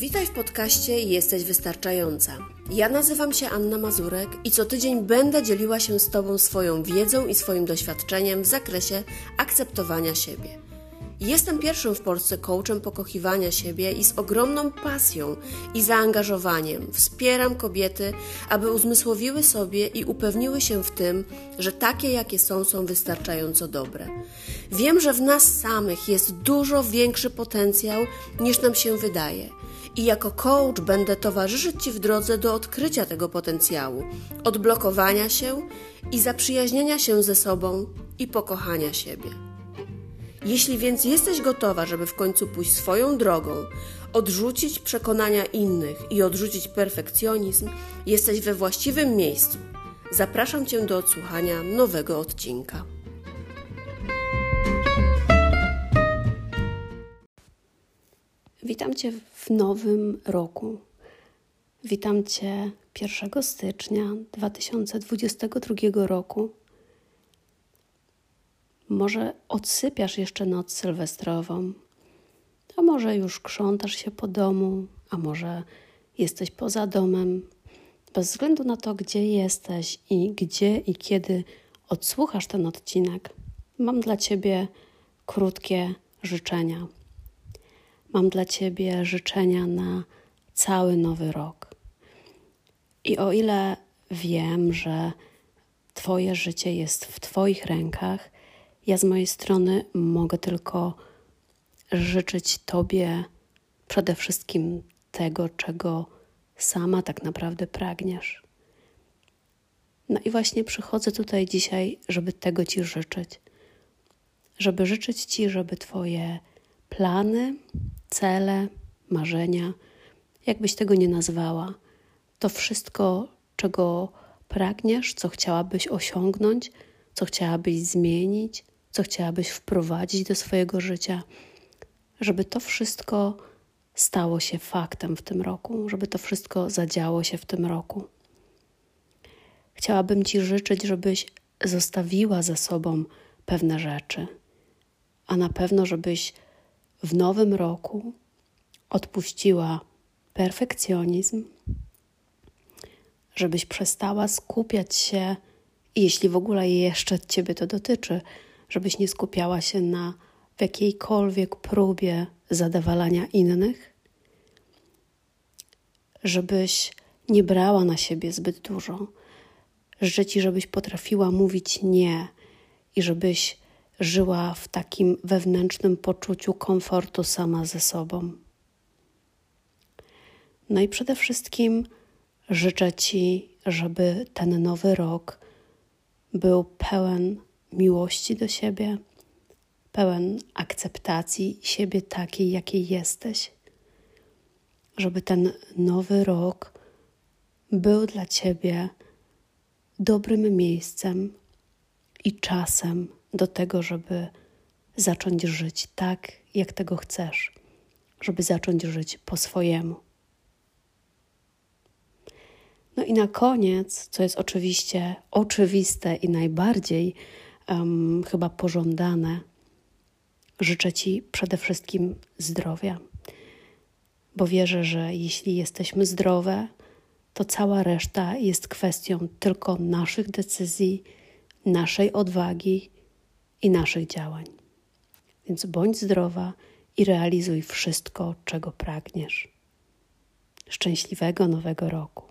Witaj w podcaście Jesteś Wystarczająca. Ja nazywam się Anna Mazurek i co tydzień będę dzieliła się z Tobą swoją wiedzą i swoim doświadczeniem w zakresie akceptowania siebie. Jestem pierwszym w Polsce coachem pokochiwania siebie i z ogromną pasją i zaangażowaniem wspieram kobiety, aby uzmysłowiły sobie i upewniły się w tym, że takie jakie są, są wystarczająco dobre. Wiem, że w nas samych jest dużo większy potencjał niż nam się wydaje. I jako coach będę towarzyszyć Ci w drodze do odkrycia tego potencjału, odblokowania się i zaprzyjaźnienia się ze sobą i pokochania siebie. Jeśli więc jesteś gotowa, żeby w końcu pójść swoją drogą, odrzucić przekonania innych i odrzucić perfekcjonizm, jesteś we właściwym miejscu. Zapraszam Cię do odsłuchania nowego odcinka. Witam Cię w nowym roku. Witam Cię 1 stycznia 2022 roku. Może odsypiasz jeszcze noc sylwestrową, a może już krzątasz się po domu, a może jesteś poza domem. Bez względu na to, gdzie jesteś i gdzie i kiedy odsłuchasz ten odcinek, mam dla Ciebie krótkie życzenia. Mam dla Ciebie życzenia na cały nowy rok. I o ile wiem, że Twoje życie jest w Twoich rękach, ja z mojej strony mogę tylko życzyć Tobie przede wszystkim tego, czego sama tak naprawdę pragniesz. No i właśnie przychodzę tutaj dzisiaj, żeby tego Ci życzyć. Żeby życzyć Ci, żeby Twoje plany, cele, marzenia, jakbyś tego nie nazwała, to wszystko, czego pragniesz, co chciałabyś osiągnąć, co chciałabyś zmienić, co chciałabyś wprowadzić do swojego życia, żeby to wszystko stało się faktem w tym roku, żeby to wszystko zadziało się w tym roku. Chciałabym Ci życzyć, żebyś zostawiła za sobą pewne rzeczy, a na pewno, żebyś w nowym roku odpuściła perfekcjonizm, żebyś przestała skupiać się, jeśli w ogóle jeszcze Ciebie to dotyczy, żebyś nie skupiała się na w jakiejkolwiek próbie zadowalania innych, żebyś nie brała na siebie zbyt dużo. Życzę Ci, żebyś potrafiła mówić nie i żebyś żyła w takim wewnętrznym poczuciu komfortu sama ze sobą. No i przede wszystkim życzę Ci, żeby ten nowy rok był pełen miłości do siebie, pełen akceptacji siebie takiej, jakiej jesteś. Żeby ten nowy rok był dla Ciebie dobrym miejscem i czasem do tego, żeby zacząć żyć tak, jak tego chcesz, żeby zacząć żyć po swojemu. No i na koniec, co jest oczywiście oczywiste i najbardziej um, chyba pożądane, życzę Ci przede wszystkim zdrowia, bo wierzę, że jeśli jesteśmy zdrowe, to cała reszta jest kwestią tylko naszych decyzji, naszej odwagi i naszych działań. Więc bądź zdrowa i realizuj wszystko, czego pragniesz. Szczęśliwego nowego roku.